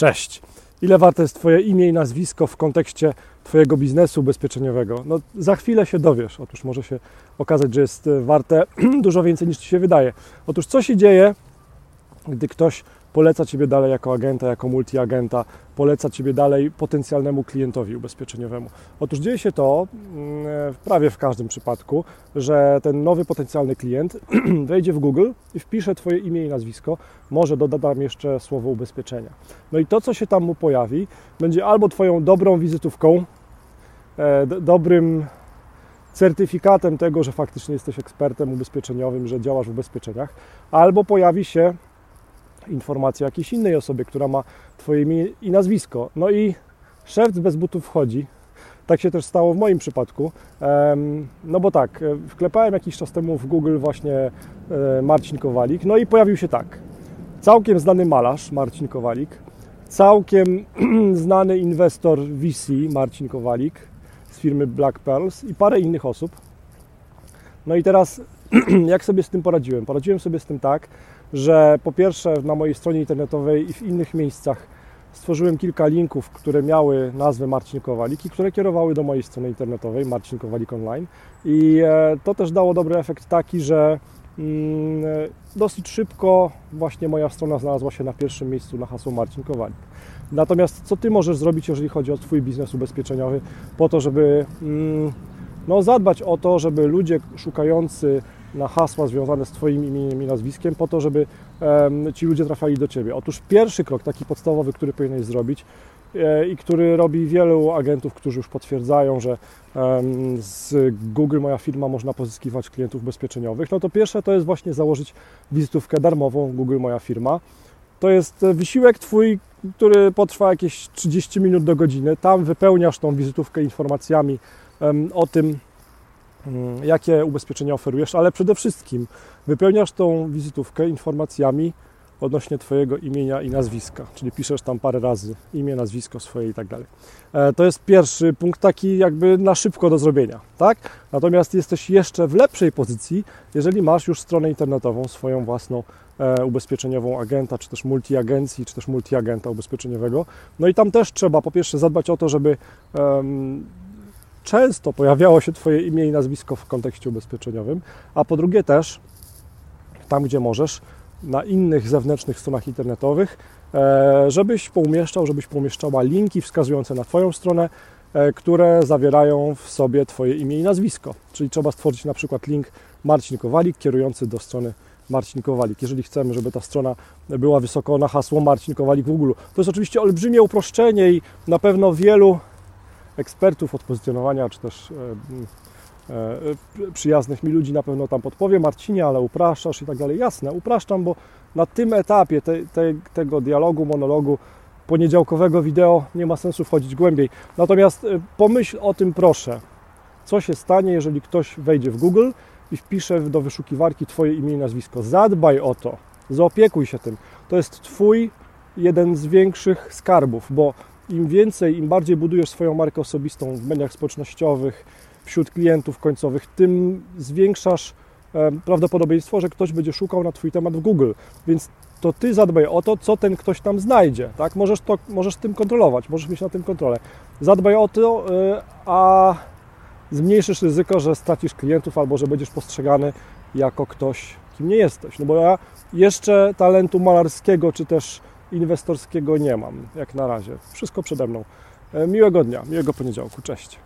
Cześć. Ile warte jest Twoje imię i nazwisko w kontekście Twojego biznesu ubezpieczeniowego? No, za chwilę się dowiesz. Otóż może się okazać, że jest warte dużo więcej niż Ci się wydaje. Otóż co się dzieje, gdy ktoś poleca Ciebie dalej jako agenta, jako multiagenta, poleca Ciebie dalej potencjalnemu klientowi ubezpieczeniowemu. Otóż dzieje się to mm, prawie w każdym przypadku, że ten nowy potencjalny klient wejdzie w Google i wpisze Twoje imię i nazwisko, może dodam jeszcze słowo ubezpieczenia. No i to, co się tam mu pojawi, będzie albo Twoją dobrą wizytówką, e, dobrym certyfikatem tego, że faktycznie jesteś ekspertem ubezpieczeniowym, że działasz w ubezpieczeniach, albo pojawi się informację jakiejś innej osobie, która ma Twoje imię i nazwisko. No i szewc bez butów wchodzi. Tak się też stało w moim przypadku. No bo tak, e, wklepałem jakiś czas temu w Google właśnie e, Marcin Kowalik, no i pojawił się tak. Całkiem znany malarz Marcin Kowalik, całkiem znany inwestor VC Marcin Kowalik z firmy Black Pearls i parę innych osób. No i teraz jak sobie z tym poradziłem? Poradziłem sobie z tym tak, że po pierwsze na mojej stronie internetowej i w innych miejscach stworzyłem kilka linków, które miały nazwę Marcin Kowalik i które kierowały do mojej strony internetowej Marcin Kowalik Online i e, to też dało dobry efekt taki, że mm, dosyć szybko właśnie moja strona znalazła się na pierwszym miejscu na hasło Marcin Kowalik. Natomiast co Ty możesz zrobić, jeżeli chodzi o Twój biznes ubezpieczeniowy, po to, żeby mm, no, zadbać o to, żeby ludzie szukający na hasła związane z Twoim imieniem i nazwiskiem, po to, żeby ci ludzie trafiali do Ciebie. Otóż pierwszy krok, taki podstawowy, który powinieneś zrobić e, i który robi wielu agentów, którzy już potwierdzają, że z Google moja firma można pozyskiwać klientów ubezpieczeniowych, no to pierwsze to jest właśnie założyć wizytówkę darmową Google moja firma. To jest wysiłek Twój, który potrwa jakieś 30 minut do godziny. Tam wypełniasz tą wizytówkę informacjami o tym, jakie ubezpieczenia oferujesz, ale przede wszystkim wypełniasz tą wizytówkę informacjami odnośnie Twojego imienia i nazwiska, czyli piszesz tam parę razy imię, nazwisko swoje i tak dalej. E, to jest pierwszy punkt taki jakby na szybko do zrobienia, tak? Natomiast jesteś jeszcze w lepszej pozycji, jeżeli masz już stronę internetową, swoją własną e, ubezpieczeniową agenta, czy też multiagencji, czy też multiagenta ubezpieczeniowego. No i tam też trzeba po pierwsze zadbać o to, żeby często pojawiało się Twoje imię i nazwisko w kontekście ubezpieczeniowym, a po drugie też tam, gdzie możesz, na innych zewnętrznych stronach internetowych, e, żebyś poumieszczał, żebyś poumieszczała linki wskazujące na Twoją stronę, e, które zawierają w sobie Twoje imię i nazwisko. Czyli trzeba stworzyć na przykład link Marcin Kowalik kierujący do strony Marcin Kowalik, jeżeli chcemy, żeby ta strona była wysoko na hasło Marcin Kowalik w Google. To jest oczywiście olbrzymie uproszczenie i na pewno wielu ekspertów od pozycjonowania, czy też e, e, przyjaznych mi ludzi na pewno tam podpowie, Marcinie, ale upraszczasz i tak dalej. Jasne, upraszczam, bo na tym etapie te, te, tego dialogu, monologu, poniedziałkowego wideo nie ma sensu wchodzić głębiej. Natomiast e, pomyśl o tym proszę, co się stanie, jeżeli ktoś wejdzie w Google i wpisze do wyszukiwarki Twoje imię i nazwisko. Zadbaj o to, zaopiekuj się tym. To jest Twój jeden z większych skarbów, bo im więcej, im bardziej budujesz swoją markę osobistą w mediach społecznościowych, wśród klientów końcowych, tym zwiększasz prawdopodobieństwo, że ktoś będzie szukał na Twój temat w Google. Więc to Ty zadbaj o to, co ten ktoś tam znajdzie. Tak? Możesz, to, możesz tym kontrolować, możesz mieć na tym kontrolę. Zadbaj o to, e, a zmniejszysz ryzyko, że stracisz klientów albo że będziesz postrzegany jako ktoś, kim nie jesteś. No bo ja jeszcze talentu malarskiego, czy też inwestorskiego nie mam, jak na razie. Wszystko przede mną. E, miłego dnia, miłego poniedziałku. Cześć.